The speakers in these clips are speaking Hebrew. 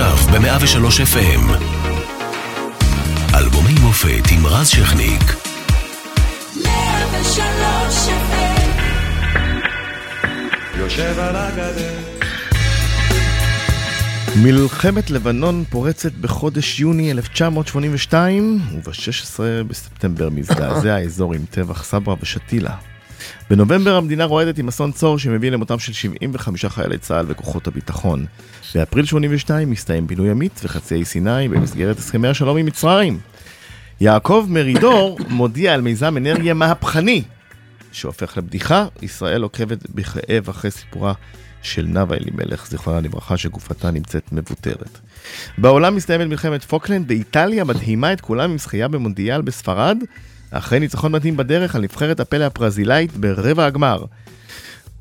עכשיו ב-103 FM. אלבומי מופת עם רז שכניק. 103 FM. יושב על הגדר מלחמת לבנון פורצת בחודש יוני 1982, וב-16 בספטמבר מזדעזע האזור עם טבח סברה ושתילה. בנובמבר המדינה רועדת עם אסון צור שמביא למותם של 75 חיילי צה"ל וכוחות הביטחון. באפריל 82 מסתיים פינוי ימית וחצי סיני במסגרת הסכמי השלום עם מצרים. יעקב מרידור מודיע על מיזם אנרגיה מהפכני שהופך לבדיחה, ישראל עוקבת בכאב אחרי סיפורה של נאוה אלימלך, זיכרונה לברכה, שגופתה נמצאת מבוטרת. בעולם מסתיימת מלחמת פוקלנד, ואיטליה מדהימה את כולם עם זכייה במונדיאל בספרד, אחרי ניצחון מדהים בדרך על נבחרת הפלא הברזילאית ברבע הגמר.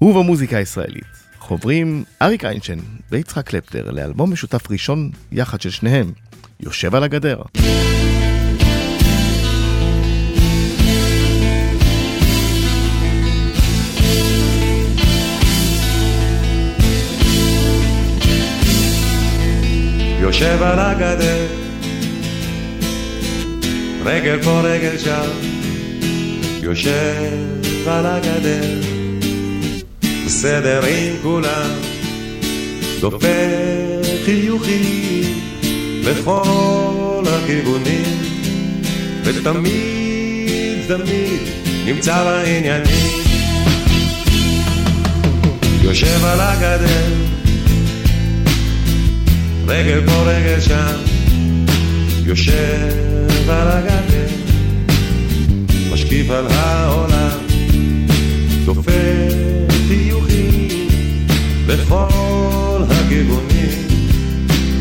ובמוזיקה הישראלית, חוברים אריק איינשטיין ויצחק קלפטר לאלבום משותף ראשון יחד של שניהם, יושב על הגדר. יושב על הגדר, רגל פה רגל שם, יושב על הגדר, בסדר עם כולם, דופק חיוכים לכל הכיוונים, ותמיד תמיד נמצא בעניינים. יושב על הגדר רגל פה רגל שם, יושב על הגדר, משקיף על העולם, דופק חיוכים בכל הכיוונים,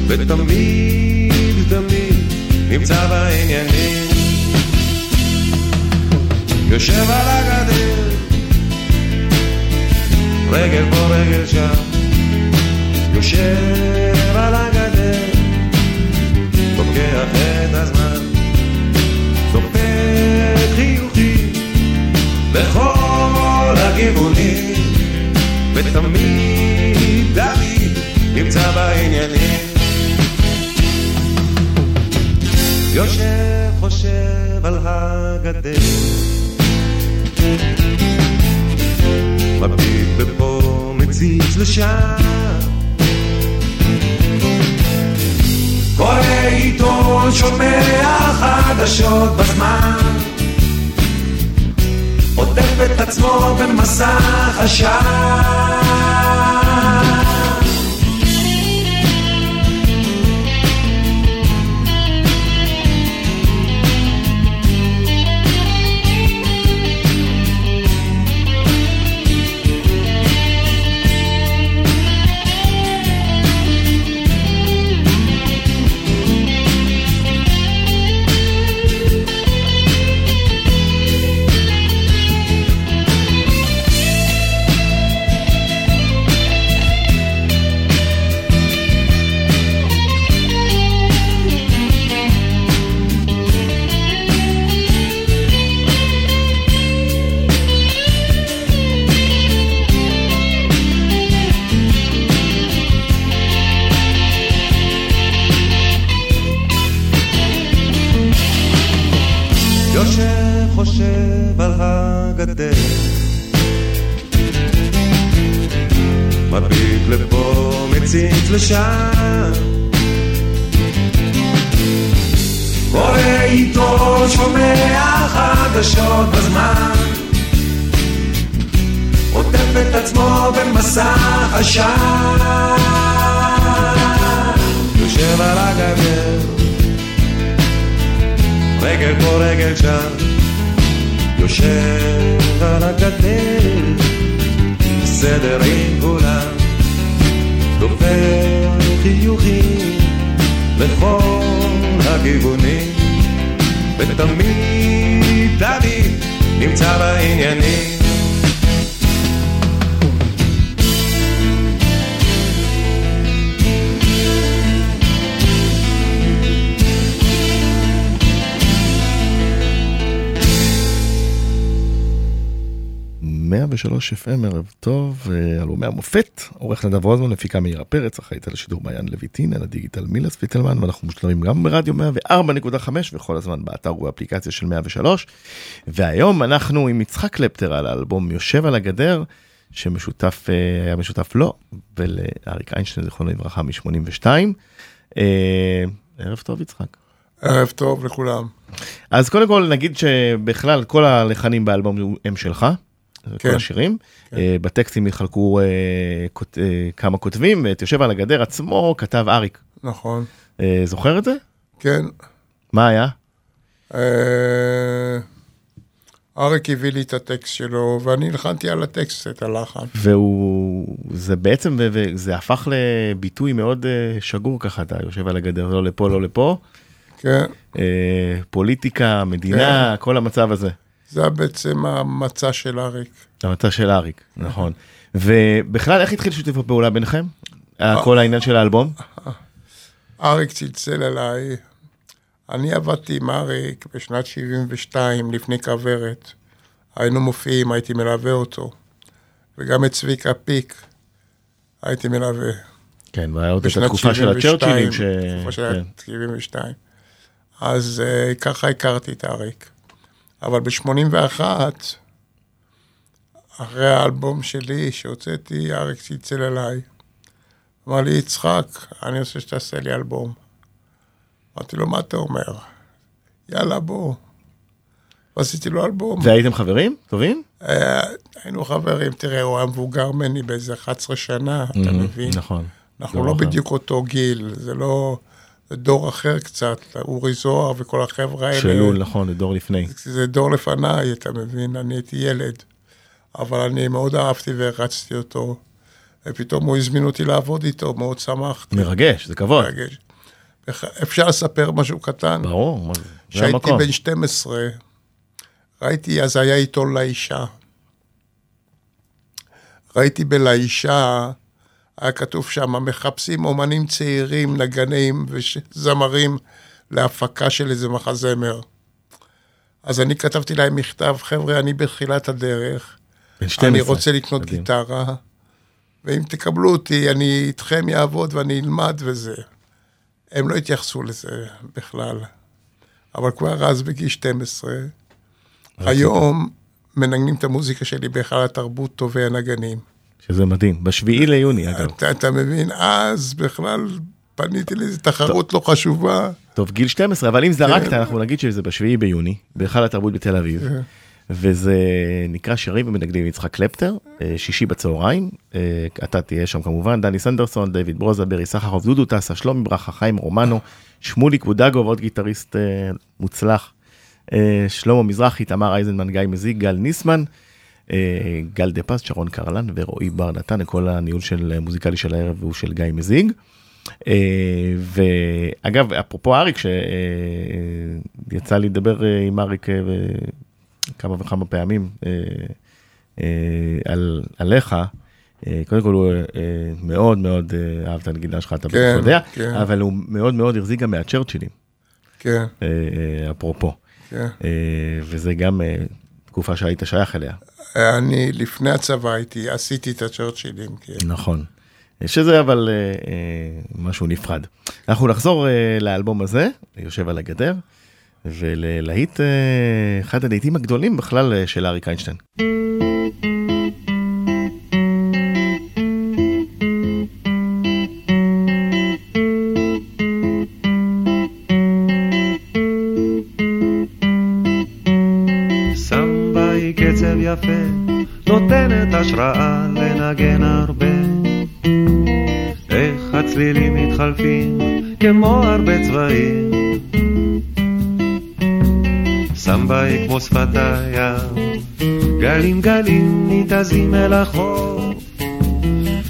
ותמיד תמיד נמצא בעניינים. יושב על הגדר, רגל פה רגל שם, יושב בכל הכיוונים, ותמיד תמיד נמצא בעניינים. יושב חושב על הגדר, מביט לפה מציץ לשם. קורא עיתון, שומע חדשות בזמן עוטף את עצמו במסך עשן 103 FM, ערב טוב, אה, אלומי המופת, עורך נדב רוזמן, מפיקה מאירה פרץ, אחראית על השידור מעיין לויטין, על הדיגיטל מילה ספיטלמן, ואנחנו משתלמים גם ברדיו 104.5 וכל הזמן באתר ובאפליקציה של 103. והיום אנחנו עם יצחק קלפטר על האלבום יושב על הגדר, שמשותף, אה, היה משותף לו ולאריק איינשטיין, זיכרונו לברכה, מ-82. ערב טוב, יצחק. ערב טוב לכולם. אז קודם כל נגיד שבכלל כל הלחנים באלבום הם שלך, כן. כל השירים. כן. Uh, בטקסטים יחלקו uh, כות, uh, כמה כותבים, ואת יושב על הגדר עצמו כתב אריק. נכון. זוכר את זה? כן. מה היה? אריק הביא לי את הטקסט שלו, ואני הלחנתי על הטקסט את הלחן. והוא, זה בעצם, זה הפך לביטוי מאוד שגור ככה, אתה יושב על הגדר, לא לפה, לא לפה. כן. אה, פוליטיקה, מדינה, כן. כל המצב הזה. זה בעצם המצע של אריק. המצע של אריק, נכון. ובכלל, איך התחיל שיתוף הפעולה ביניכם? אה, כל העניין של האלבום? אריק צלצל אליי. אני עבדתי עם אריק בשנת 72, לפני כוורת. היינו מופיעים, הייתי מלווה אותו. וגם את צביקה פיק הייתי מלווה. כן, והיה עוד את התקופה של הצ'רצ'ילים. ש... תקופה של 72. אז uh, ככה הכרתי את אריק. אבל ב-81, אחרי האלבום שלי שהוצאתי, אריק צלצל אליי. אמר לי, יצחק, אני רוצה שתעשה לי אלבום. אמרתי לו, מה אתה אומר? יאללה, בוא. ועשיתי לו אלבום. והייתם חברים? טובים? Uh, היינו חברים, תראה, הוא היה מבוגר ממני באיזה 11 שנה, אתה mm-hmm, מבין? נכון. אנחנו לא, לא בדיוק אותו גיל, זה לא... דור אחר קצת, אורי זוהר וכל החבר'ה האלה. שלול, נכון, זה דור לפני. זה דור לפניי, אתה מבין? אני הייתי ילד. אבל אני מאוד אהבתי והרצתי אותו, ופתאום הוא הזמין אותי לעבוד איתו, מאוד שמחתי. מרגש, זה כבוד. מרגש. אפשר לספר משהו קטן? ברור, זה המקום. כשהייתי בן 12, ראיתי, אז היה עיתון לאישה. ראיתי בלאישה, היה כתוב שם, מחפשים אומנים צעירים, נגנים וזמרים להפקה של איזה מחזמר. אז אני כתבתי להם מכתב, חבר'ה, אני בתחילת הדרך. בן 12. אני רוצה לקנות מדהים. גיטרה, ואם תקבלו אותי, אני איתכם יעבוד ואני אלמד וזה. הם לא התייחסו לזה בכלל. אבל כבר אז, בגיל 12, היום מנגנים את המוזיקה שלי בהיכל התרבות טובי הנגנים. שזה מדהים, בשביעי ליוני אגב. אתה, אתה מבין, אז בכלל פניתי לאיזו תחרות טוב, לא חשובה. טוב, גיל 12, אבל אם זרקת, כן. אנחנו נגיד שזה בשביעי ביוני, בהיכל התרבות בתל אביב. כן. וזה נקרא שירים ומנגדים עם יצחק קלפטר, אה, שישי בצהריים, אה, אתה תהיה שם כמובן, דני סנדרסון, דיוויד ברוזה, ברי סחרוף, דודו טסה, שלומי ברכה, חיים רומנו, שמוליק בודגו ועוד גיטריסט אה, מוצלח, שלמה מזרחי, תמר אייזנמן, גיא מזיג, גל ניסמן. אה, גל דה פס, שרון קרלן ורועי בר נתן, כל הניהול של מוזיקלי של הערב הוא של גיא מזיג. אה, ואגב, אפרופו אריק, שיצא לי לדבר אה, עם אריק כמה וכמה פעמים על, עליך, קודם כל הוא מאוד מאוד אהב את הנגינה שלך, אתה בטח כן, יודע, כן. אבל הוא מאוד מאוד החזיק גם מהצ'רצ'ילים. כן. אפרופו. כן. וזה גם תקופה שהיית שייך אליה. אני לפני הצבא הייתי, עשיתי את הצ'רצ'ילים. כן. נכון. יש איזה אבל אה, אה, משהו נפרד. אנחנו נחזור אה, לאלבום הזה, יושב על הגדר, ולהיט, אה, אחד הלהיטים הגדולים בכלל אה, של אריק איינשטיין. יפה, נותנת השראה לנגן הרבה. איך הצלילים מתחלפים כמו הרבה צבעים. סמבאי כמו שפת הים, גלים גלים ניתזים אל החוף.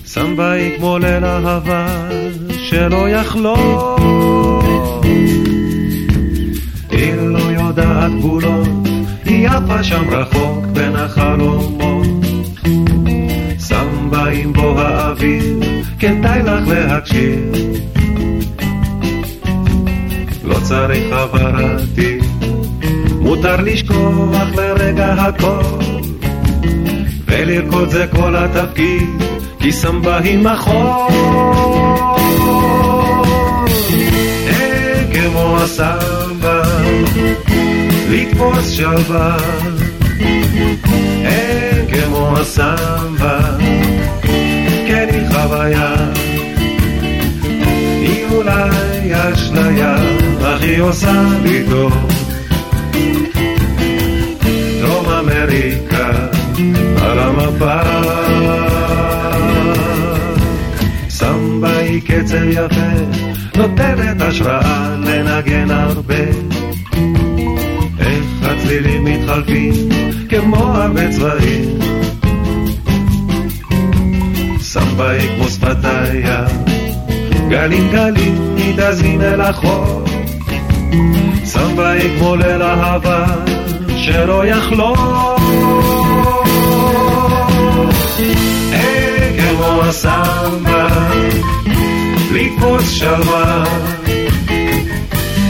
סמבאי כמו ליל אהבה שלא יחלוף. היא לא יודעת גבולות היא עפה שם רחוק החלומות. סמבה עם בוא האוויר, כדאי לך להקשיב. לא צריך הבהרתי, מותר לשכוח לרגע הכל. ולרקוד זה כל התפקיד, כי סמבה היא מחול. אין כמו הסמבה, לתפוס שלווה. כמו הסמבה, כן היא חוויה. היא אולי אשליה, אך היא עושה לי טוב. דרום אמריקה על המפה. סמבה היא קצב יפה, נותנת השראה לנגן הרבה. הצלילים מתחלפים כמו הרבה צבעים. סמבה כמו שפתיה, גלים גלים מתאזים אל החור. סמבה כמו ליל אהבה שלא יחלום. אין כמו הסמבה, לתפוס שלווה.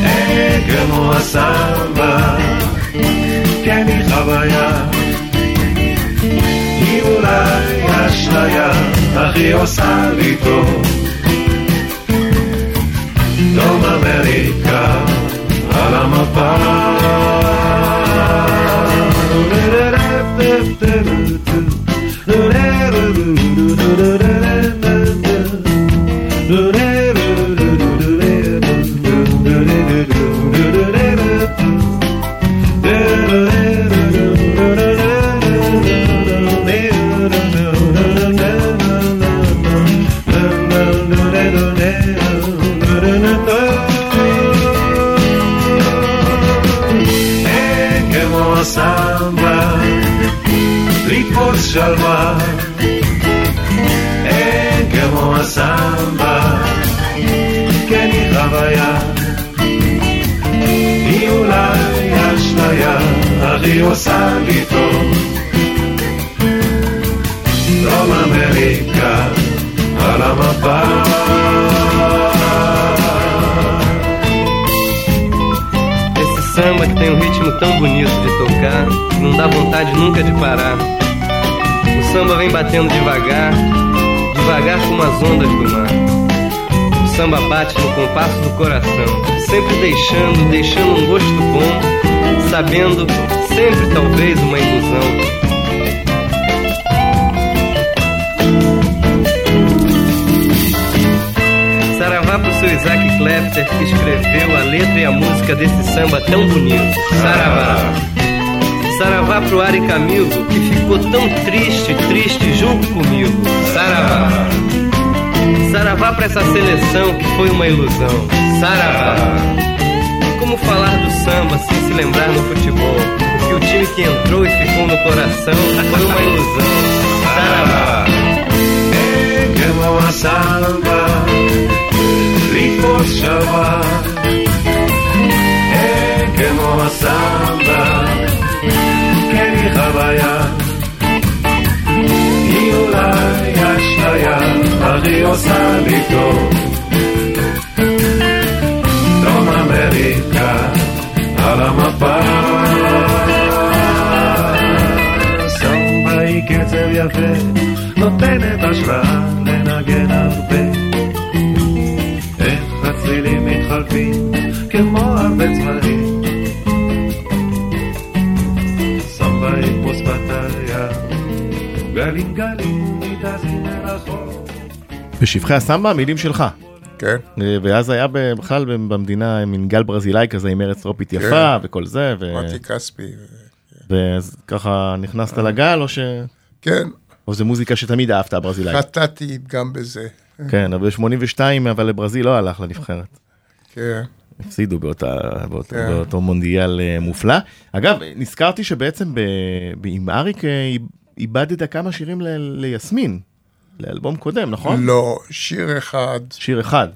אין כמו הסמבה, כן היא חוויה. היא אולי אשליה, אך היא עושה לי טוב. לתפוס שלווה. אין כמו הסמבה, כן היא חוויה. היא אולי אשליה, אך היא עושה לי טוב. דרום אמריקה על המפה. Esse samba que tem um ritmo tão bonito de tocar, que não dá vontade nunca de parar. Samba vem batendo devagar, devagar como as ondas do mar. O samba bate no compasso do coração, sempre deixando, deixando um gosto bom, sabendo, sempre talvez uma ilusão. Saravá pro seu Isaac Klepter, que escreveu a letra e a música desse samba tão bonito. Saravá. Saravá pro Ari Camilo, que ficou tão triste, triste junto comigo. Saravá. Saravá pra essa seleção que foi uma ilusão. Saravá. Como falar do samba sem se lembrar no futebol? Porque o time que entrou e ficou no coração foi uma ilusão. Saravá. Chama samba, Chamar é que é Chama samba. כן היא חוויה. היא אולי אשליה, אך היא עושה לי טוב. דרום אמריקה על המפה. סמבה היא קצב יפה, נותנת השראה גלים מרחוק. בשבחי הסמבה, מילים שלך. כן, אה, ואז היה בכלל במדינה מין גל ברזילאי כזה עם ארץ טרופית יפה וכל זה, ו- מתי כספי. ואז ככה נכנסת לגל, או ש... כן, או זה מוזיקה שתמיד אהבת, הברזילאית? חטאתי גם בזה. כן, אבל ב-82, אבל לברזיל לא הלך לנבחרת. כן, הפסידו באותה, באותו, כן. באותו מונדיאל אה, מופלא. אגב, נזכרתי שבעצם ב, עם אריק אה, איבדת כמה שירים ל, ליסמין, לאלבום קודם, נכון? לא, שיר אחד, שיר אחד,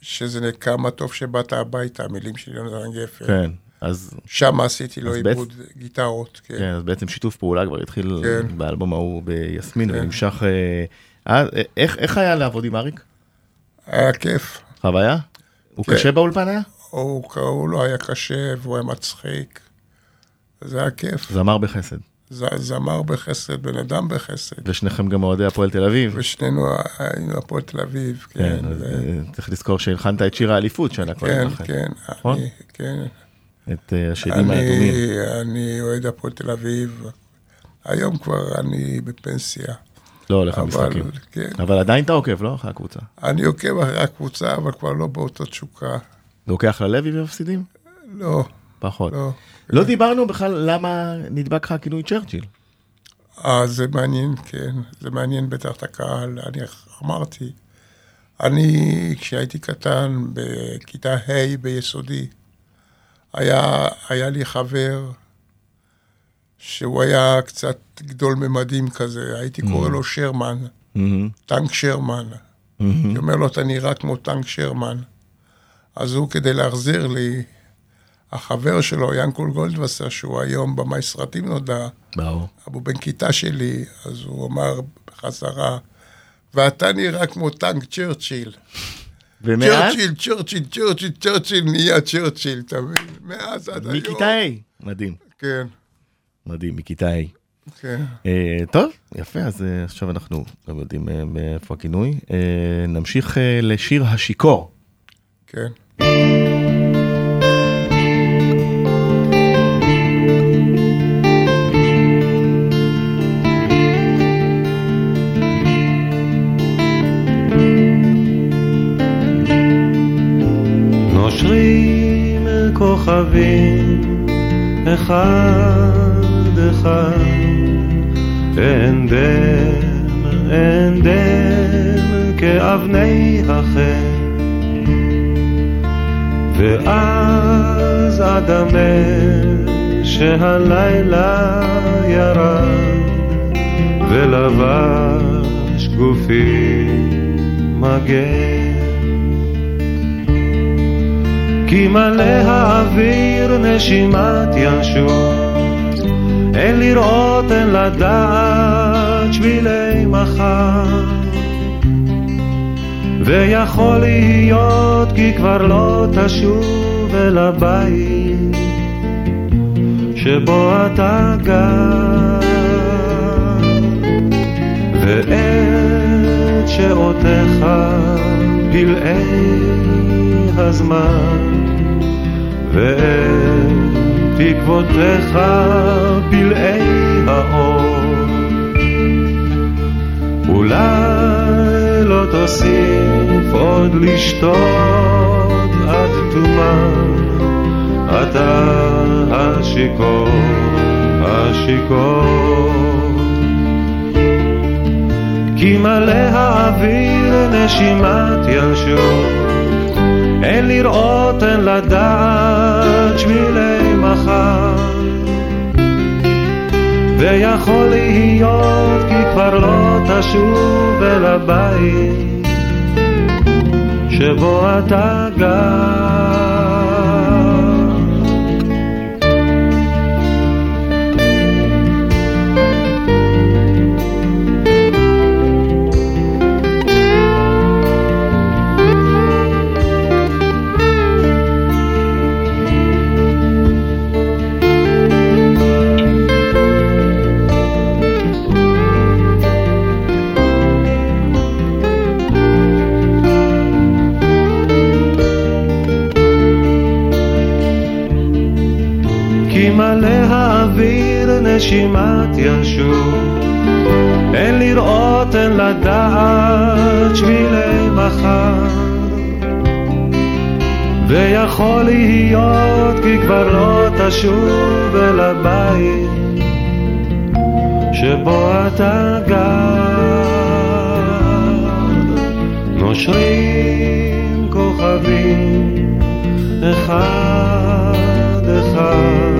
שזה נקרא מה טוב שבאת הביתה, המילים של יונתן גפן. כן. אז, שם עשיתי לו עיבוד גיטרות, כן. כן, אז בעצם שיתוף פעולה כבר התחיל כן. באלבום ההוא ביסמין כן. ונמשך... אה, אה, איך, איך היה לעבוד עם אריק? היה כיף. חוויה? הוא כן. קשה באולפן היה? הוא, הוא לא היה קשה והוא היה מצחיק. זה היה כיף. זמר בחסד. זמר בחסד, בן אדם בחסד. ושניכם גם אוהדי הפועל תל אביב. ושנינו היינו הפועל תל אביב, כן, כן. ו- אה, צריך לזכור שהלחנת את שיר האליפות שנה קודם כן, לכן. כן, נכון? אני- כן. את אה, השדים אני, האדומים. אני אוהד הפועל תל אביב. היום כבר אני בפנסיה. לא הולך למשחקים. כן. אבל עדיין אתה עוקב, לא? אחרי הקבוצה. אני עוקב אחרי הקבוצה, אבל כבר לא באותו תשוקה. לוקח ללב אם מפסידים? לא, פחות. לא. לא דיברנו בכלל למה נדבק לך הכינוי צ'רצ'יל. אה, זה מעניין, כן. זה מעניין בטח את הקהל. אני אמרתי, אני, כשהייתי קטן, בכיתה ה' ביסודי, היה, היה לי חבר שהוא היה קצת גדול ממדים כזה, הייתי קורא לו שרמן, מהמם, טנק שרמן. מהמם. אני אומר לו, אתה נראה כמו טנק שרמן. אז הוא, כדי להחזיר לי, החבר שלו, ינקול גולדווסר, שהוא היום במאי סרטים נודע, ברור. הוא בן כיתה שלי, אז הוא אמר בחזרה, ואתה נראה כמו טנק צ'רצ'יל. ומאז? צ'רצ'יל, צ'רצ'יל, צ'רצ'יל, צ'רצ'יל נהיה צ'רצ'יל, אתה מבין? מאז עד היום. מכיתה ה'. מדהים. כן, מדהים, מכיתה ה'. כן. אה, טוב, יפה, אז אה, עכשיו אנחנו גם יודעים אה, מאיפה הכינוי. אה, נמשיך אה, לשיר השיכור. כן. כוכבים אחד אחד. אין דם, אין דם כאבני החן. ואז אדמה שהלילה ירד ולבש גופי מגן כי מלא האוויר נשימת ישוב, אין לראות, אין לדעת שבילי מחר. ויכול להיות כי כבר לא תשוב אל הבית שבו אתה גר. ואת שעותיך פלאי הזמן ואת תקוותיך פלאי האור. אולי לא תוסיף עוד לשתות עד תומה אתה השיכור, השיכור. כי מלא האוויר נשימת ישוב אין לראות, אין לדעת שבילי מחר. ויכול להיות כי כבר לא תשוב אל הבית שבו אתה גר כי מלא האוויר נשימת ישוב. אין לראות, אין לדעת שבילי מחר ויכול להיות כי כבר לא תשוב אל הבית שבו אתה גר. נושרים כוכבים אחד אחד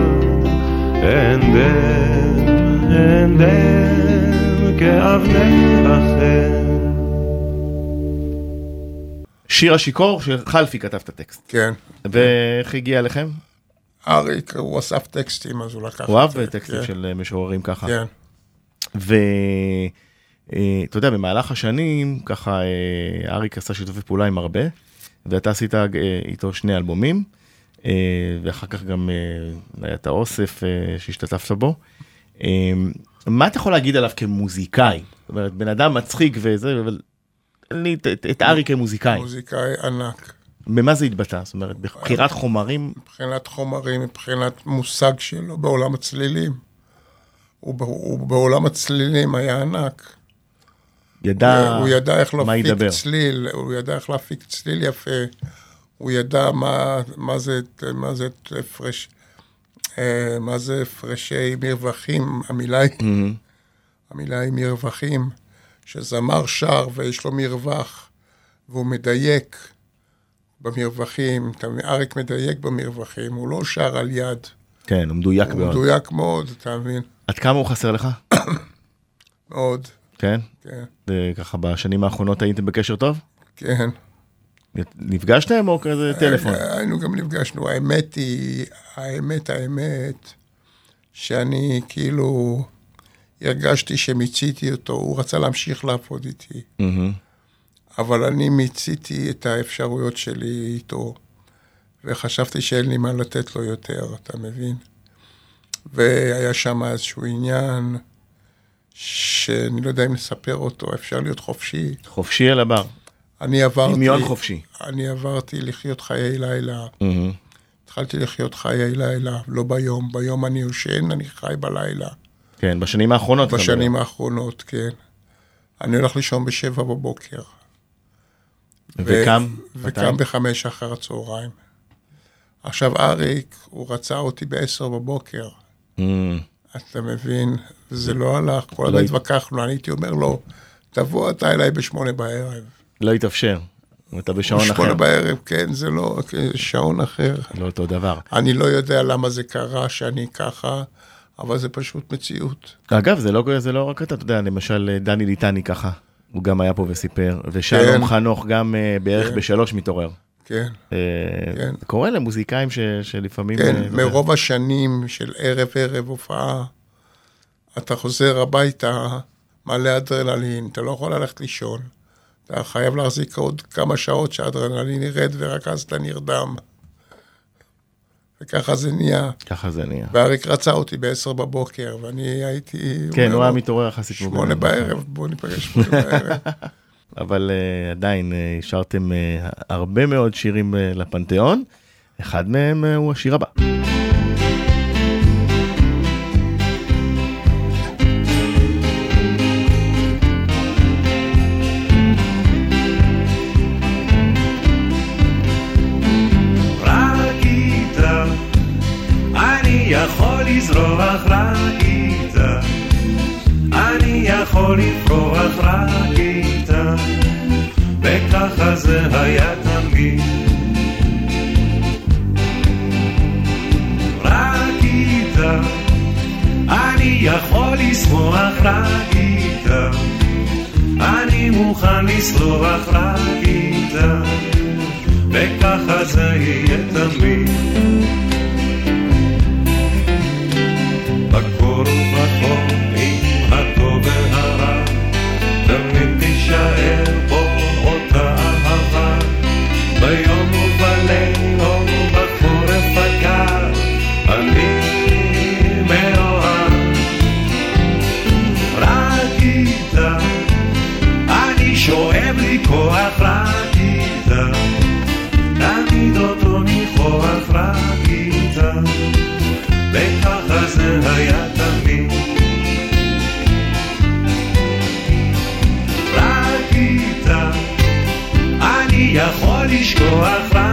אין דם, אין דם כאבני החן שיר השיכור, שחלפי כתב את הטקסט. כן. ואיך הגיע אליכם? אריק, הוא אסף טקסטים, אז הוא לקח הוא את אהב. טקסטים כן, של אה, משוררים ככה. כן, ואתה יודע, במהלך השנים, ככה אה, אריק עשה שיתופי פעולה עם הרבה, ואתה עשית אה, איתו שני אלבומים, אה, ואחר כך גם אה, היה את האוסף אה, שהשתתפת בו. מה אתה יכול להגיד עליו כמוזיקאי? זאת אומרת, בן אדם מצחיק וזה, אבל לי את- ארי כמוזיקאי. מוזיקאי ענק. במה זה התבטא? זאת אומרת, בבחירת חומרים? מבחינת חומרים, מבחינת מושג שלו בעולם הצלילים. הוא, הוא בעולם הצלילים היה ענק. ידע הוא ידע איך מה להפיק ידבר. צליל, הוא ידע איך להפיק צליל יפה. הוא ידע מה, מה זה, מה זה הפרש, אה, מה זה הפרשי מרווחים, המילה היא, מהמם. המילה היא מרווחים, שזמר שר ויש לו מרווח, והוא מדייק במרווחים? אריק מדייק במרווחים, הוא לא שר על יד, כן, הוא מדויק הוא מאוד. מדויק מאוד, אתה מבין? עד כמה הוא חסר לך? מאוד, כן? כן, וככה בשנים האחרונות הייתם בקשר טוב? כן. נפגשתם או כזה טלפון? היינו גם נפגשנו, האמת היא, האמת, האמת, שאני כאילו הרגשתי שמיציתי אותו, הוא רצה להמשיך לעבוד איתי. אבל אני מיציתי את האפשרויות שלי איתו, וחשבתי שאין לי מה לתת לו יותר, אתה מבין? והיה שם איזשהו עניין שאני לא יודע אם לספר אותו, אפשר להיות חופשי. חופשי על הבר. אני עברתי... דמיון חופשי. אני עברתי לחיות חיי לילה. התחלתי לחיות חיי לילה, לא ביום. ביום אני יושן, אני חי בלילה. כן, בשנים האחרונות. בשנים. האחרונות, כן. אני הולך לישון בשבע בבוקר. וקם? מתי? וקם בחמש אחר הצהריים. עכשיו, אריק, הוא רצה אותי בעשר בבוקר. מהמם. אתה מבין? זה לא הלך, כל לא הזמן הת- התווכחנו, אני הייתי אומר לו, תבוא אתה אליי בשמונה בערב. לא התאפשר. אתה בשעון אחר. בשמונה בערב, כן, זה לא, כן, שעון אחר. לא אותו דבר. אני לא יודע למה זה קרה שאני ככה, אבל זה פשוט מציאות. אגב, זה לא, זה לא רק אתה, אתה יודע, למשל דני ליטני ככה, הוא גם היה פה וסיפר, ושלום כן. חנוך גם אה, בערך כן. בשלוש מתעורר. כן, אה, כן. זה קורה למוזיקאים ש, שלפעמים... כן, אה, מרוב השנים של ערב-ערב הופעה, אתה חוזר הביתה מלא אדרנלין, אתה לא יכול ללכת לישון. אתה חייב להחזיק עוד כמה שעות שהאדרנלין ירד, ורק אז אתה נרדם. וככה זה נהיה. ככה זה נהיה. ואריק רצה אותי בעשר בבוקר, ואני הייתי... כן, הוא היה מתעורר יחסית. כמו שמונה. בערב, בוא ניפגש שמונה בערב. אבל uh, עדיין uh, השארתם uh, הרבה מאוד שירים uh, לפנתיאון, אחד מהם uh, הוא השיר הבא. רק איתה, אני יכול לפרוח רק איתה, וככה זה היה תמיד. רק איתה, אני יכול לשמוח רק איתה, אני מוכן לסלוח רק איתה. וככה זה יהיה תמיד. יכול לשכוח רק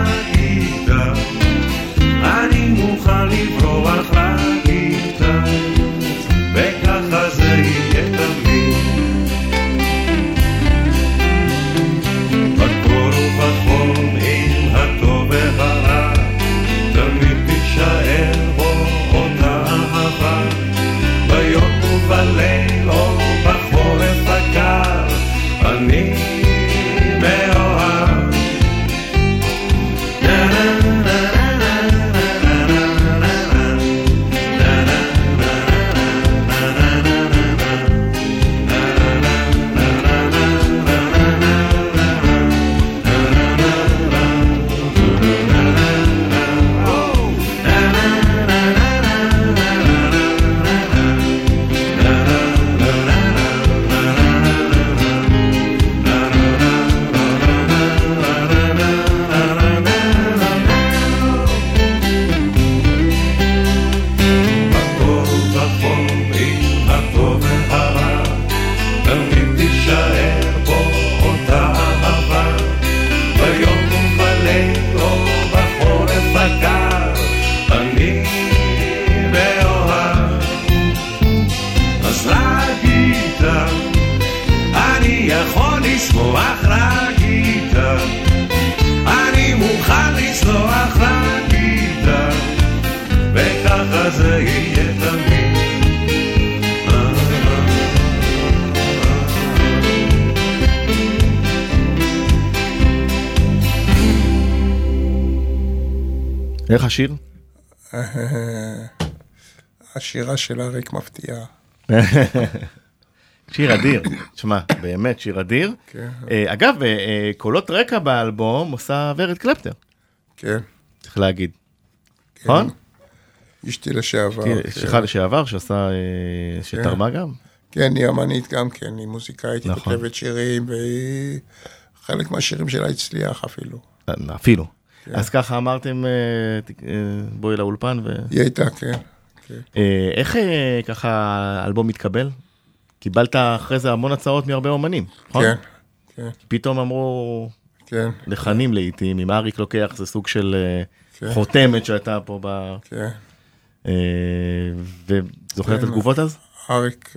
איך השיר? השירה של אריק מפתיעה. שיר אדיר, תשמע, באמת שיר אדיר. כן, אה, אגב, אה, אה, קולות רקע באלבום עושה ורד קלפטר, כן. צריך להגיד. כן. נכון? אשתי לשעבר. כן. אשתך לשעבר שעושה, אה, שתרמה גם. כן, היא אמנית גם כן, היא מוזיקאית, היא נכון. כותבת שירים, והיא... חלק מהשירים שלה הצליח אפילו. אה, אפילו. כן. אז ככה אמרתם, אה, אה, בואי לאולפן, ו... היא הייתה, כן. כן. אה, איך ככה האלבום מתקבל? קיבלת אחרי זה המון הצעות מהרבה אומנים, נכון? כן, כן, פתאום אמרו כן, לחנים לעיתים, אם אריק לוקח זה סוג של כן. חותמת שהייתה פה ב... כן. אה, וזוכר את. התגובות אז? אריק,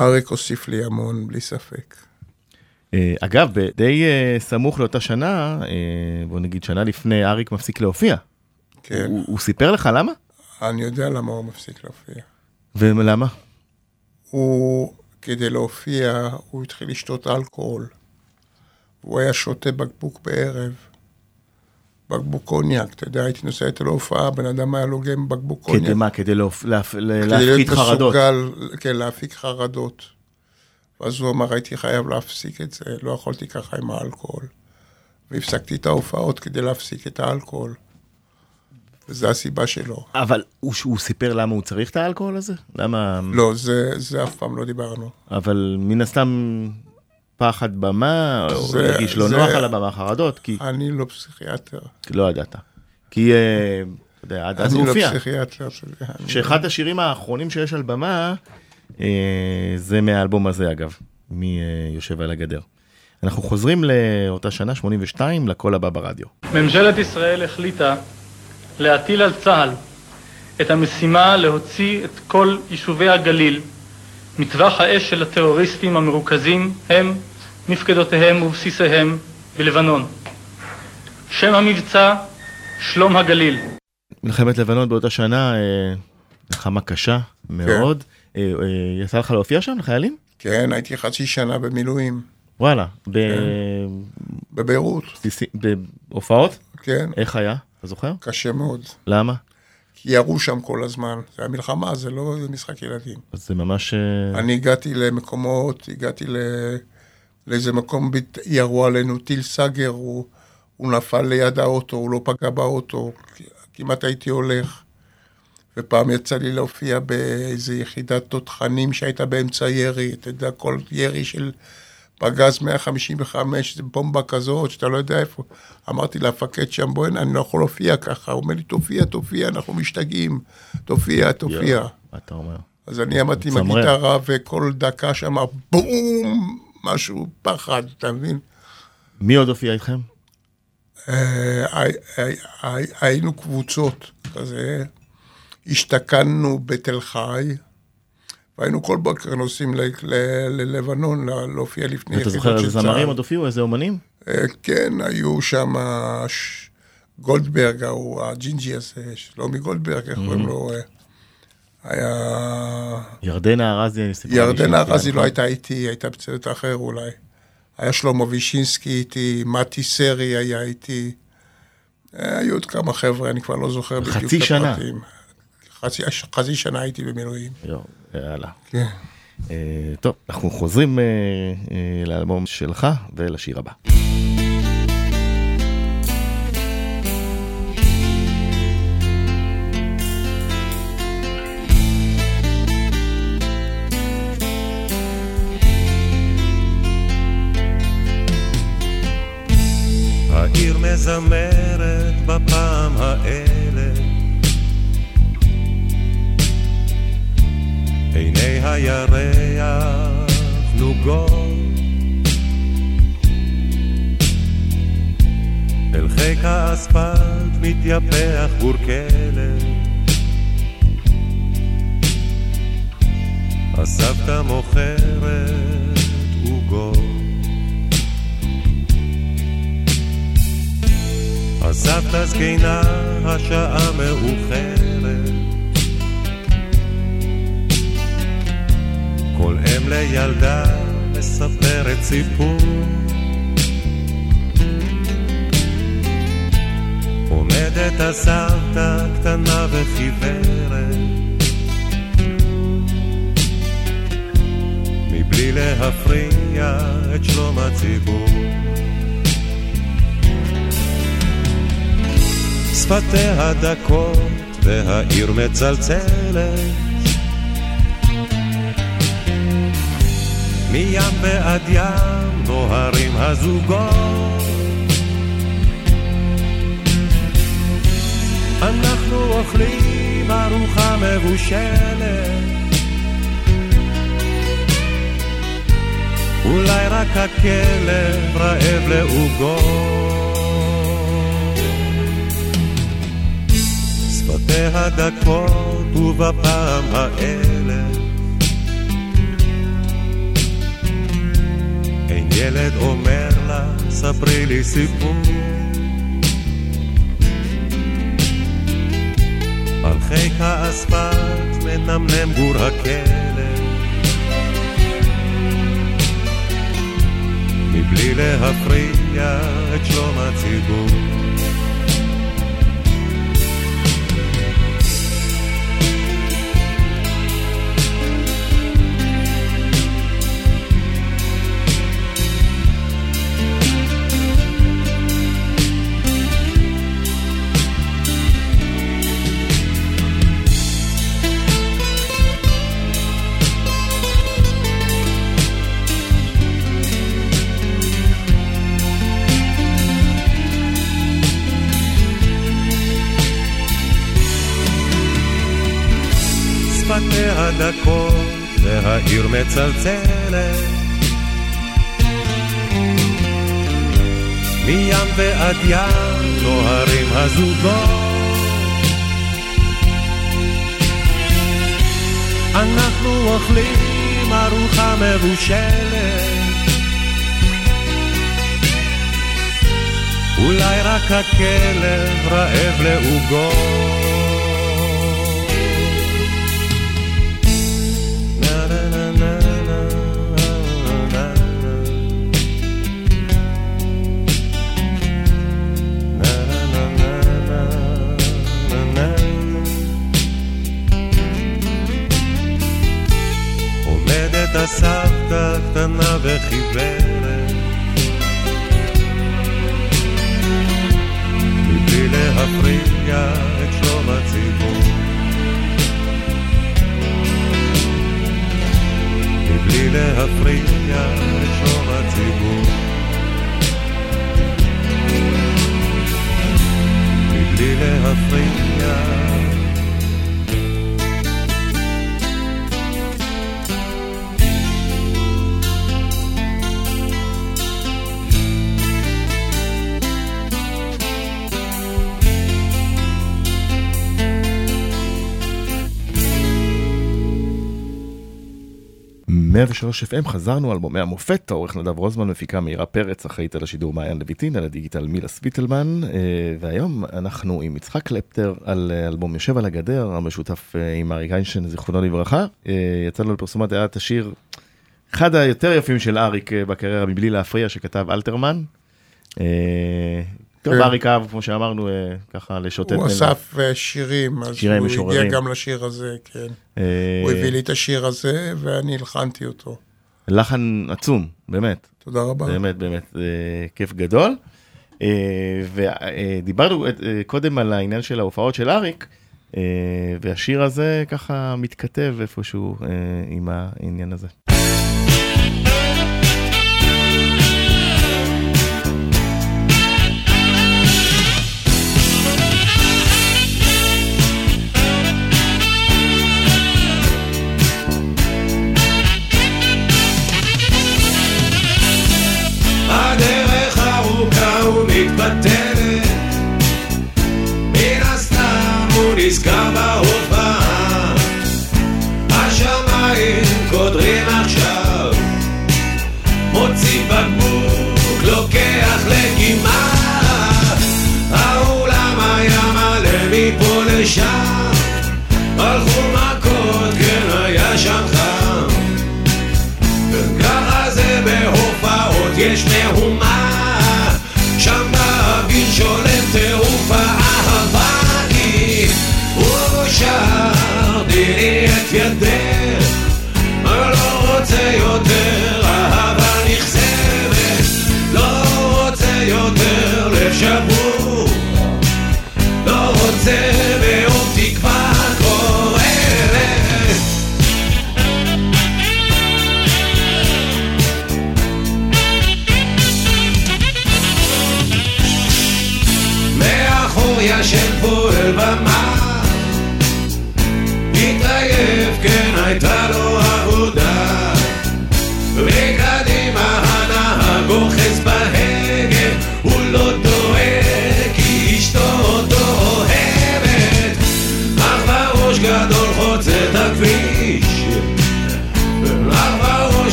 אריק הוסיף לי המון, בלי ספק. אה, אגב, די אה, סמוך לאותה שנה, אה, בוא נגיד שנה לפני, אריק מפסיק להופיע. כן, הוא, הוא סיפר לך למה? אני יודע למה הוא מפסיק להופיע. ולמה? הוא, כדי להופיע, הוא התחיל לשתות אלכוהול. הוא היה שותה בקבוק בערב. בקבוק קוניאק, אתה יודע, הייתי נוסע איתו להופעה, בן אדם היה לוגם בקבוק קוניאק. כדי מה? כדי להופ- להפ- ל- כדי להיות חרדות. מסוגל, כן, להפיק חרדות. ואז הוא אמר, הייתי חייב להפסיק את זה, לא יכולתי ככה עם האלכוהול. והפסקתי את ההופעות כדי להפסיק את האלכוהול. וזו הסיבה שלו. אבל הוא, הוא סיפר למה הוא צריך את האלכוהול הזה? למה... לא, זה, זה אף פעם לא דיברנו. אבל מן הסתם פחד במה, או זה- הרגיש לא זה- נוח על הבמה, חרדות, כי אני לא פסיכיאטר. כי לא ידעת. כי, אה, אתה יודע, עד אז הוא אני לא הופיע. פסיכיאטר. אתה יודע, אני- שאחד השירים האחרונים שיש על במה, זה מהאלבום הזה אגב, מי אה, יושב על הגדר. אנחנו חוזרים לאותה שנה, 82, לקול הבא ברדיו. ממשלת ישראל החליטה להטיל על צה"ל את המשימה להוציא את כל יישובי הגליל מטווח האש של הטרוריסטים המרוכזים הם, מפקדותיהם ובסיסיהם בלבנון. שם המבצע שלום הגליל. מלחמת לבנון באותה שנה, אה, מלחמה קשה מאוד. אה, אה, יצא לך להופיע שם לחיילים? כן, הייתי חצי שנה במילואים, וואלה, ב- בביירות, בסיסי- בהופעות? כן, איך היה? אתה זוכר? קשה מאוד. למה? כי ירו שם כל הזמן. זה המלחמה, זה לא משחק ילדים. אז זה ממש... אה, אני הגעתי למקומות, הגעתי ל... לאיזה מקום, ירו עלינו טיל סאגר, הוא, הוא נפל ליד האוטו, הוא לא פגע באוטו, כמעט הייתי הולך. ופעם יצא לי להופיע באיזה יחידת תותחנים שהייתה באמצע ירי, אתה יודע, כל ירי של פגז 155, זה בומבה כזאת, שאתה לא יודע איפה. אמרתי למפקד שם, בואי, אני לא יכול להופיע ככה. הוא אומר לי, תופיע, תופיע, אנחנו משתגעים. תופיע, תופיע. מה אתה אומר? אז אני עמדתי עם. הגיטרה, וכל דקה שם, בום, משהו, פחד, אתה מבין? מי עוד הופיע איתכם? אה, הי- הי- הי- היינו קבוצות, כזה, השתכנו בתל חי, והיינו כל בוקר נוסעים ללבנון לה- להופיע לפני אתה זוכר איזה של זמרים צה"ל. עוד הופיעו? איזה אומנים? אה, כן, היו שם גולדברג, הג'ינג'י הזה, שלומי גולדברג, איך קוראים לו? אה, היה... ירדנה ארזי, אני סיפרה לי ירדנה ארזי לא נכון? הייתה איתי, הייתה בצוות אחר אולי. היה שלמה וישינסקי איתי, מתי סרי היה איתי. אה, היו עוד כמה חבר'ה, אני כבר לא זוכר בדיוק את חצי שנה. חצי, חצי שנה הייתי במילואים. יואו, יאללה. כן. אה, טוב, אנחנו חוזרים אה, אה, לאלבום שלך ולשיר הבא. העיר מזמרת הירח נוגות. אל חיק האספלט מתייפח גור כלב הסבתא מוכרת עוגות. הסבתא זקנה, השעה מאוחרת. כל אם לילדה מספרת סיפור. או הסבתא קטנה וחיוורת. מבלי להפריע את שלום הציבור. שפתיה דקות והעיר מצלצלת מים ועד ים נוהרים הזוגות. אנחנו אוכלים ארוחה מבושלת. אולי רק הכלב רעב לעוגות שפתיה דקות ובפעם האלף ילד אומר לה ספרי לי סיפור. על חיק האספלט מנמנם גור הכלב. מבלי להפריע את שלום הציבור שפתיה דקות והעיר מצלצלת. מים ועד ים נוהרים הזוגות. אנחנו אוכלים ארוחה מבושלת. אולי רק הכלב רעב לעוגות עומדת הסבתא קטנה וחיוורת. מבלי להפריע את שלום הציבור. מבלי להפריע את שלום הציבור. מבלי להפריע מאה ושלוש FM חזרנו אלבומי המופת, העורך נדב רוזמן, מפיקה מאירה פרץ, אחראית על השידור מעיין לויטין, על הדיגיטל מילה סוויטלמן, אה, והיום אנחנו עם יצחק קלפטר על אה, אלבום יושב על הגדר, המשותף אה, עם אריק איינשטיין, זיכרונו לברכה. יצא לו לפרסומת היה את השיר, אחד היותר יפים של אריק בקריירה, מבלי להפריע, שכתב אלתרמן. טוב, כן. אריק אהב, כמו שאמרנו, ככה לשוטט. הוא אסף אה, שירים, אז הוא. הגיע גם לשיר הזה, כן. אה, הוא הביא לי את השיר הזה, ואני הלחנתי אותו. לחן עצום, באמת. תודה רבה. באמת, באמת, כיף גדול. אה, ודיברנו אה, קודם על העניין של ההופעות של אריק, אה, והשיר הזה ככה מתכתב איפשהו אה, עם העניין הזה.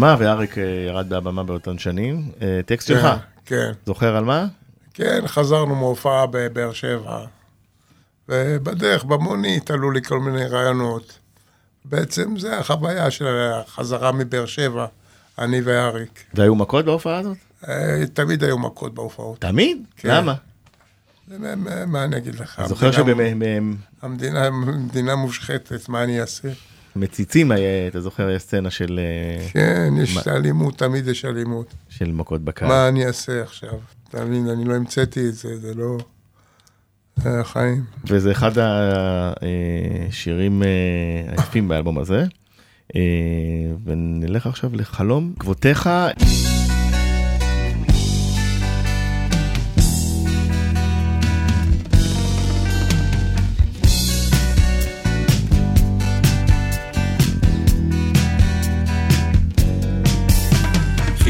זה טירוף במה, ואריק אה, ירד מהבמה באותן שנים. אה, טקסט שלך, כן, זוכר על מה? כן, חזרנו מהופעה בבאר שבע, ובדרך, במונית, עלו לי כל מיני רעיונות. בעצם זה החוויה של החזרה מבאר שבע, אני ואריק. והיו מכות בהופעה הזאת? אה, תמיד היו מכות בהופעות. תמיד? כן. למה? מה- אני אגיד לך? זוכר המדינה- המדינה מדינה מושחתת, מה אני אעשה? שבמציצים, היה- אתה זוכר, יש סצנה של אה, כן, יש מה- אלימות, תמיד יש אלימות. של מכות בקהל. מה אני אעשה עכשיו? אתה מבין, אני לא המצאתי את זה, זה לא... זה החיים. וזה אחד השירים היפים באלבום הזה. אה, ונלך עכשיו לחלום כבותיך.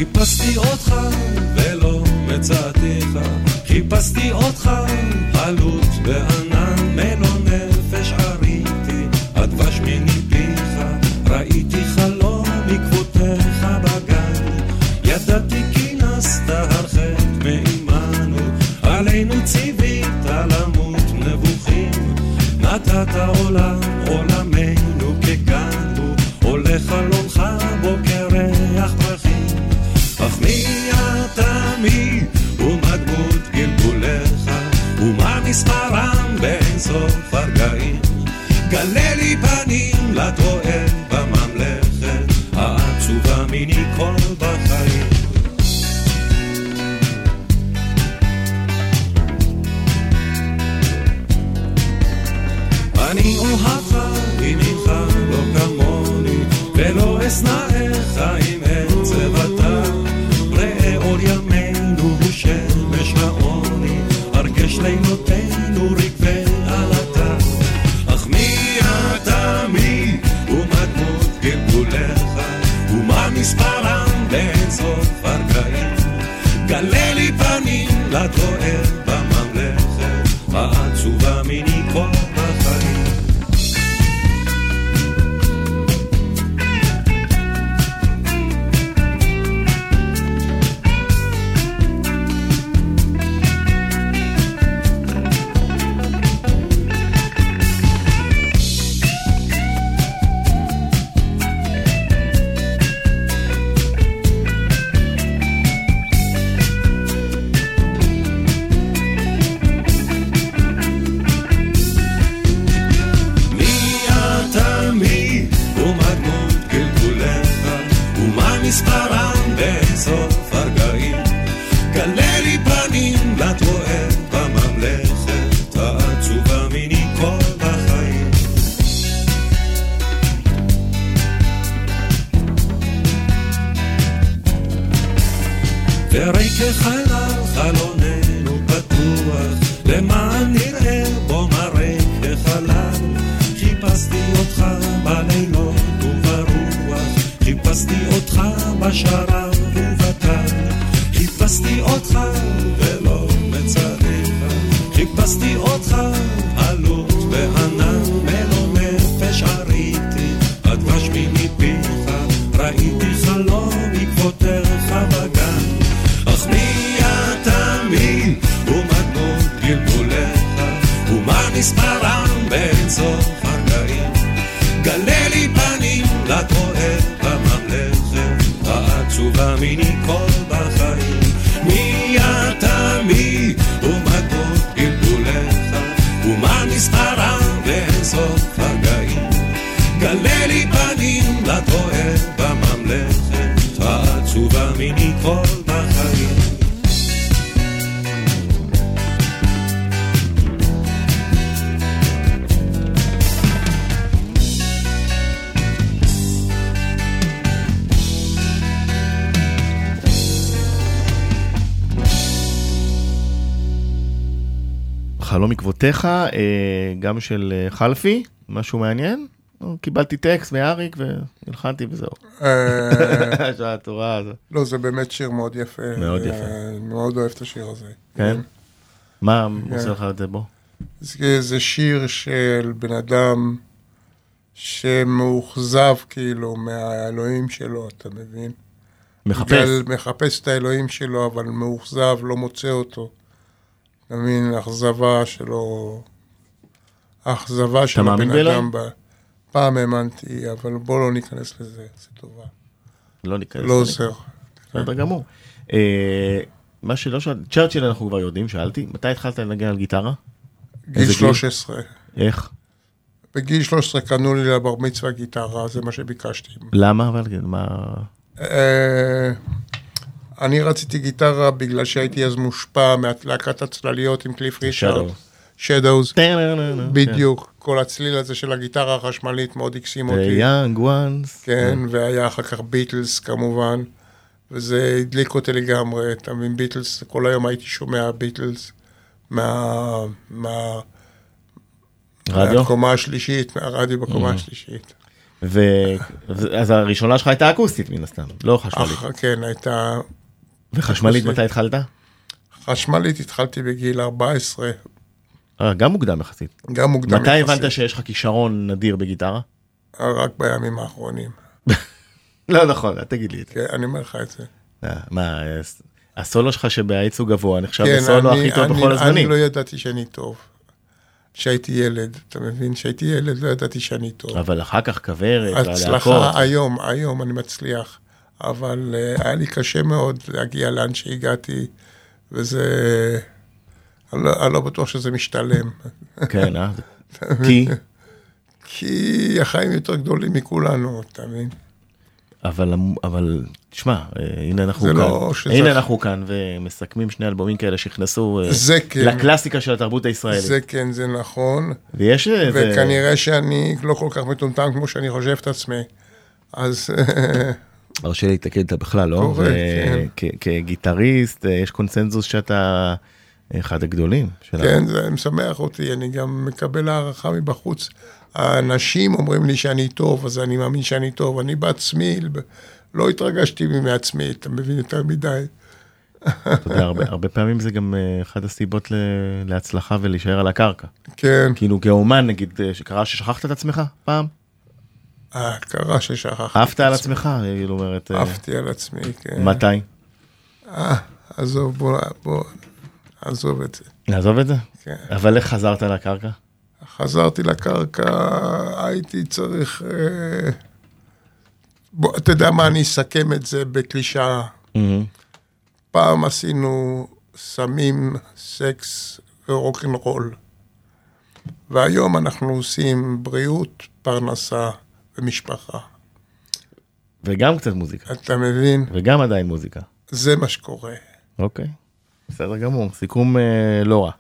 חיפשתי אותך ולא מצאתיך, חיפשתי אותך חלוץ בענן מלוא נפש עריתי, הדבש מניפיך, ראיתי חלום עקבותיך בגן, ידעתי כי נסת הרחק מעמנו, עלינו ציווית למות נבוכים, נתת עולם מספרם באינסוף הרגעים. גלה לי פנים לטוען בממלכת העצובה מיני בלילות וברוח, חיפשתי אותך בשרב ובטל. חיפשתי אותך העצובה מיני עקבותיך, אה, גם של אה, חלפי, משהו מעניין? קיבלתי טקסט מאריק והלחנתי וזהו. אה. לא, זה באמת שיר מאוד יפה. מאוד יפה. מאוד אוהב את השיר הזה. כן? מה כן. עושה לך את זה בו? זה, שיר של בן אדם שמאוכזב כאילו מהאלוהים שלו, אתה מבין? מחפש. מחפש את האלוהים שלו, אבל מאוכזב, לא מוצא אותו. אתה מבין? האכזבה שלו... האכזבה של הבן? אדם. ב... פעם האמנתי, אבל בוא לא ניכנס לזה, זה טובה. לא ניכנס. לא עוזר. בסדר גמור. אה, מה שלא שאלתי, צ'רצ'יל אנחנו כבר יודעים, שאלתי, מתי התחלת לנגן על גיטרה? גיל איזה גיל? 13. איך? בגיל 13 קנו לי לבר מצווה גיטרה, זה מה שביקשתי. למה אבל? מה... אני רציתי גיטרה בגלל שהייתי אז מושפע מהלהקת הצלליות עם קליף ריצ'רד. כן. בדיוק. כל הצליל הזה של הגיטרה החשמלית מאוד הקסים אותי. יאנג וואנס. כן, והיה אחר כך ביטלס כמובן, וזה הדליק אותי לגמרי, אתה מבין, ביטלס, כל היום הייתי שומע ביטלס מה... מה... רדיו? מהקומה השלישית, מהרדיו בקומה Mm. השלישית. ו... אז הראשונה שלך הייתה אקוסטית מן הסתם, לא חשמלית. אך, כן, הייתה... וחשמלית. מתי התחלת? חשמלית התחלתי בגיל 14, אה, גם מוקדם יחסית. גם מוקדם מתי יחסית. הבנת שיש לך כישרון נדיר בגיטרה? רק בימים האחרונים. לא נכון, אל תגיד לי את זה. כן, אני אומר לך את זה. אה, מה, אה, הסולו שלך שבעיצוב גבוה נחשב כן, הסולו אני- הכי טוב אני- בכל אני הזמנים. לא ידעתי שאני טוב. כשהייתי ילד, אתה מבין? כשהייתי ילד לא ידעתי שאני טוב. אבל אחר כך כוורת. הצלחה היום, היום אני מצליח, אבל uh, היה לי קשה מאוד להגיע לאן שהגעתי, וזה... אני לא, אני לא בטוח שזה משתלם. כן, אה? כי? כי החיים יותר גדולים מכולנו, אתה מבין? אבל, אבל תשמע, אה, הנה אנחנו כאן, לא שזה- הנה אנחנו כאן ומסכמים שני אלבומים כאלה שנכנסו אה, כן. לקלאסיקה של התרבות הישראלית. זה כן, זה נכון. ויש איזה... וכנראה שאני לא כל כך מטומטם כמו שאני חושב את עצמי. אז הרשה לי להתקן אותה בכלל, לא? כן. כגיטריסט, אה, יש קונצנזוס שאתה אחד הגדולים. של ה- כן, זה משמח אותי, אני גם מקבל הערכה מבחוץ. האנשים אומרים לי שאני טוב, אז אני מאמין שאני טוב. אני בעצמי לא התרגשתי מעצמי, אתה מבין יותר מדי. אתה יודע, הרבה, הרבה פעמים זה גם אה, אחת הסיבות ל- להצלחה ולהישאר על הקרקע. כן, כאילו כאומן, נגיד, אה, שקרה ששכחת את עצמך פעם? אה, קרה ששכחתי. עפת על. עצמך? כאילו אומרת... אה, עפתי על עצמי, כן. מתי? אה, עזוב, בוא, בוא, עזוב את זה. נעזוב את זה? כן. אבל איך חזרת לקרקע? חזרתי לקרקע, הייתי צריך... אה, בוא, אתה יודע מה, אני אסכם את זה בקלישאה. פעם עשינו סמים, סקס ורוקנרול, והיום אנחנו עושים בריאות, פרנסה ומשפחה. וגם קצת מוזיקה. אתה מבין? וגם עדיין מוזיקה. זה מה שקורה. אוקיי, בסדר גמור, סיכום אה, לא רע.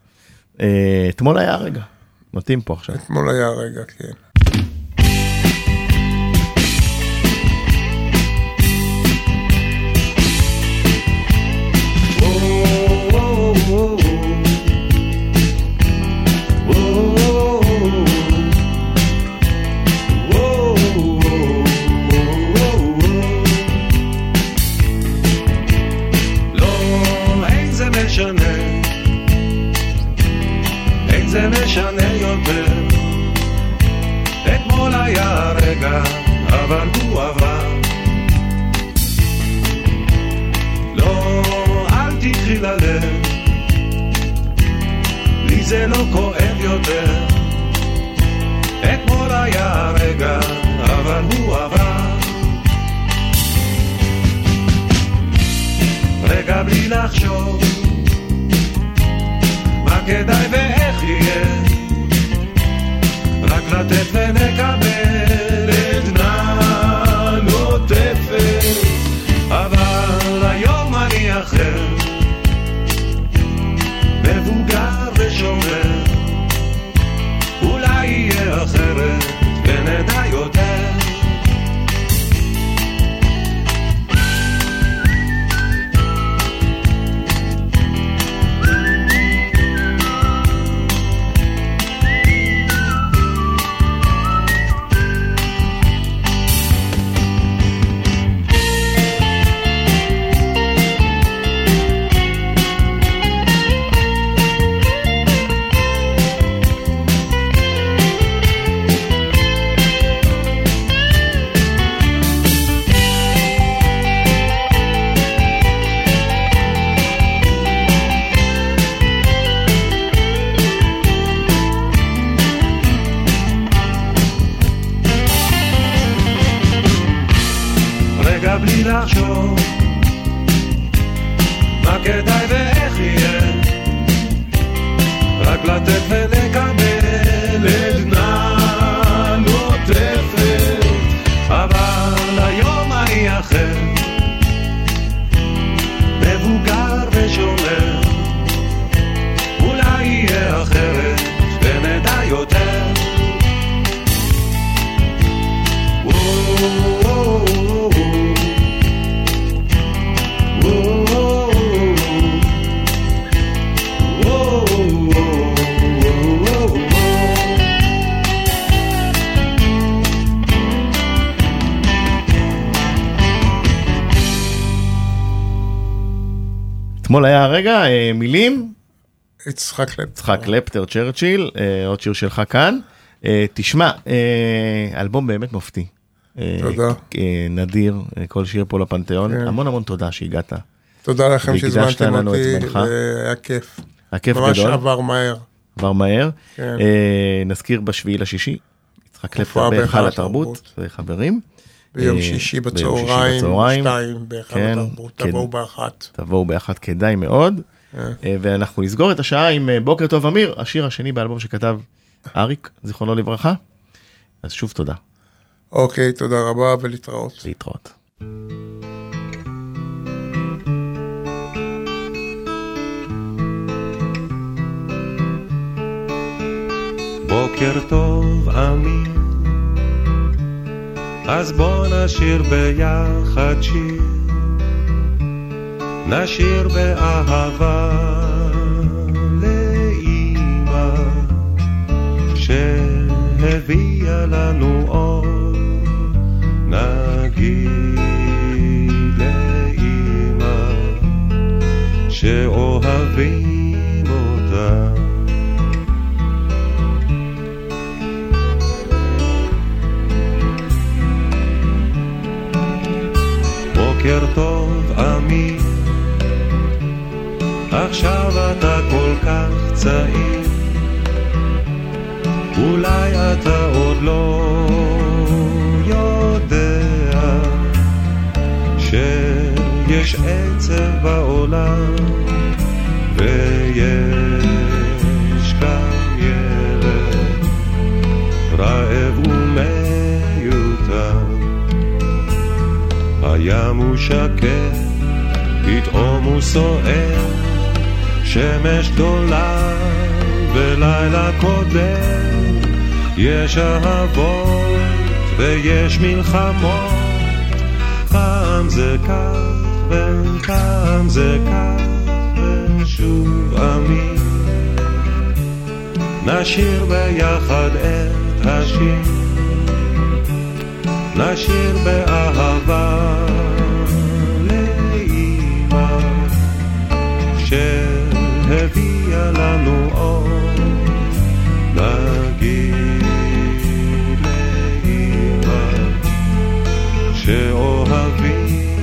אה, אתמול היה רגע, מתאים פה עכשיו. אתמול היה רגע, כן. לא, זה משנה יותר. אתמול היה רגע, אבל הוא עבר. לא, אל תקחי ללב, לי זה לא כואב יותר. אתמול היה רגע, אבל הוא עבר. רגע בלי לחשוב מה כדאי ואיך יהיה. רק לתת ונקבל עדנה נוטפת אבל היום אני אחר. מבוגר ושומר היה הרגע, אה, מילים, יצחק לב. יצחק קלפטר צ'רצ'יל, אה, עוד שיר שלך כאן. אה, תשמע, אלבום באמת מופתי. תודה. נדיר, כל שיר פה לפנתיאון. כן. המון המון תודה שהגעת. תודה לכם שהזמנתם אותי. והיה כיף. היה כיף ממש גדול, עבר מהר. עבר מהר. כן. נזכיר בשביעי לשישי, יצחק קלפטר בהיכל התרבות, התרבות. ביום אה, שישי ביום שישי בצהריים, בצהריים. שתיים, בהיכל כן, התרבות, כן. תבואו באחת. תבואו באחת כדאי מאוד. אה. אה, ואנחנו נסגור את השעה עם בוקר טוב אמיר, השיר השני באלבום שכתב אריק, זיכרונו לברכה. אז שוב תודה, אוקיי, תודה רבה ולהתראות. להתראות. בוקר טוב אמיר, אז בוא נשיר ביחד שיר, נשיר באהבה לאימא, שהביאה לנו אור, נגיד לאימא, שאוהבים בוקר טוב אמיר, עכשיו אתה כל כך צעיר, אולי אתה עוד לא יודע שיש עצב בעולם ויש הים הוא שקט, פתאום הוא סוער, שמש גדולה ולילה קודם, יש אהבות ויש מלחמות, פעם זה כך ופעם זה כך, ושוב אמין. נשיר ביחד את השיר נשיר באהבה לאימא שהביאה לנו אור נגיד לאימא שאוהבים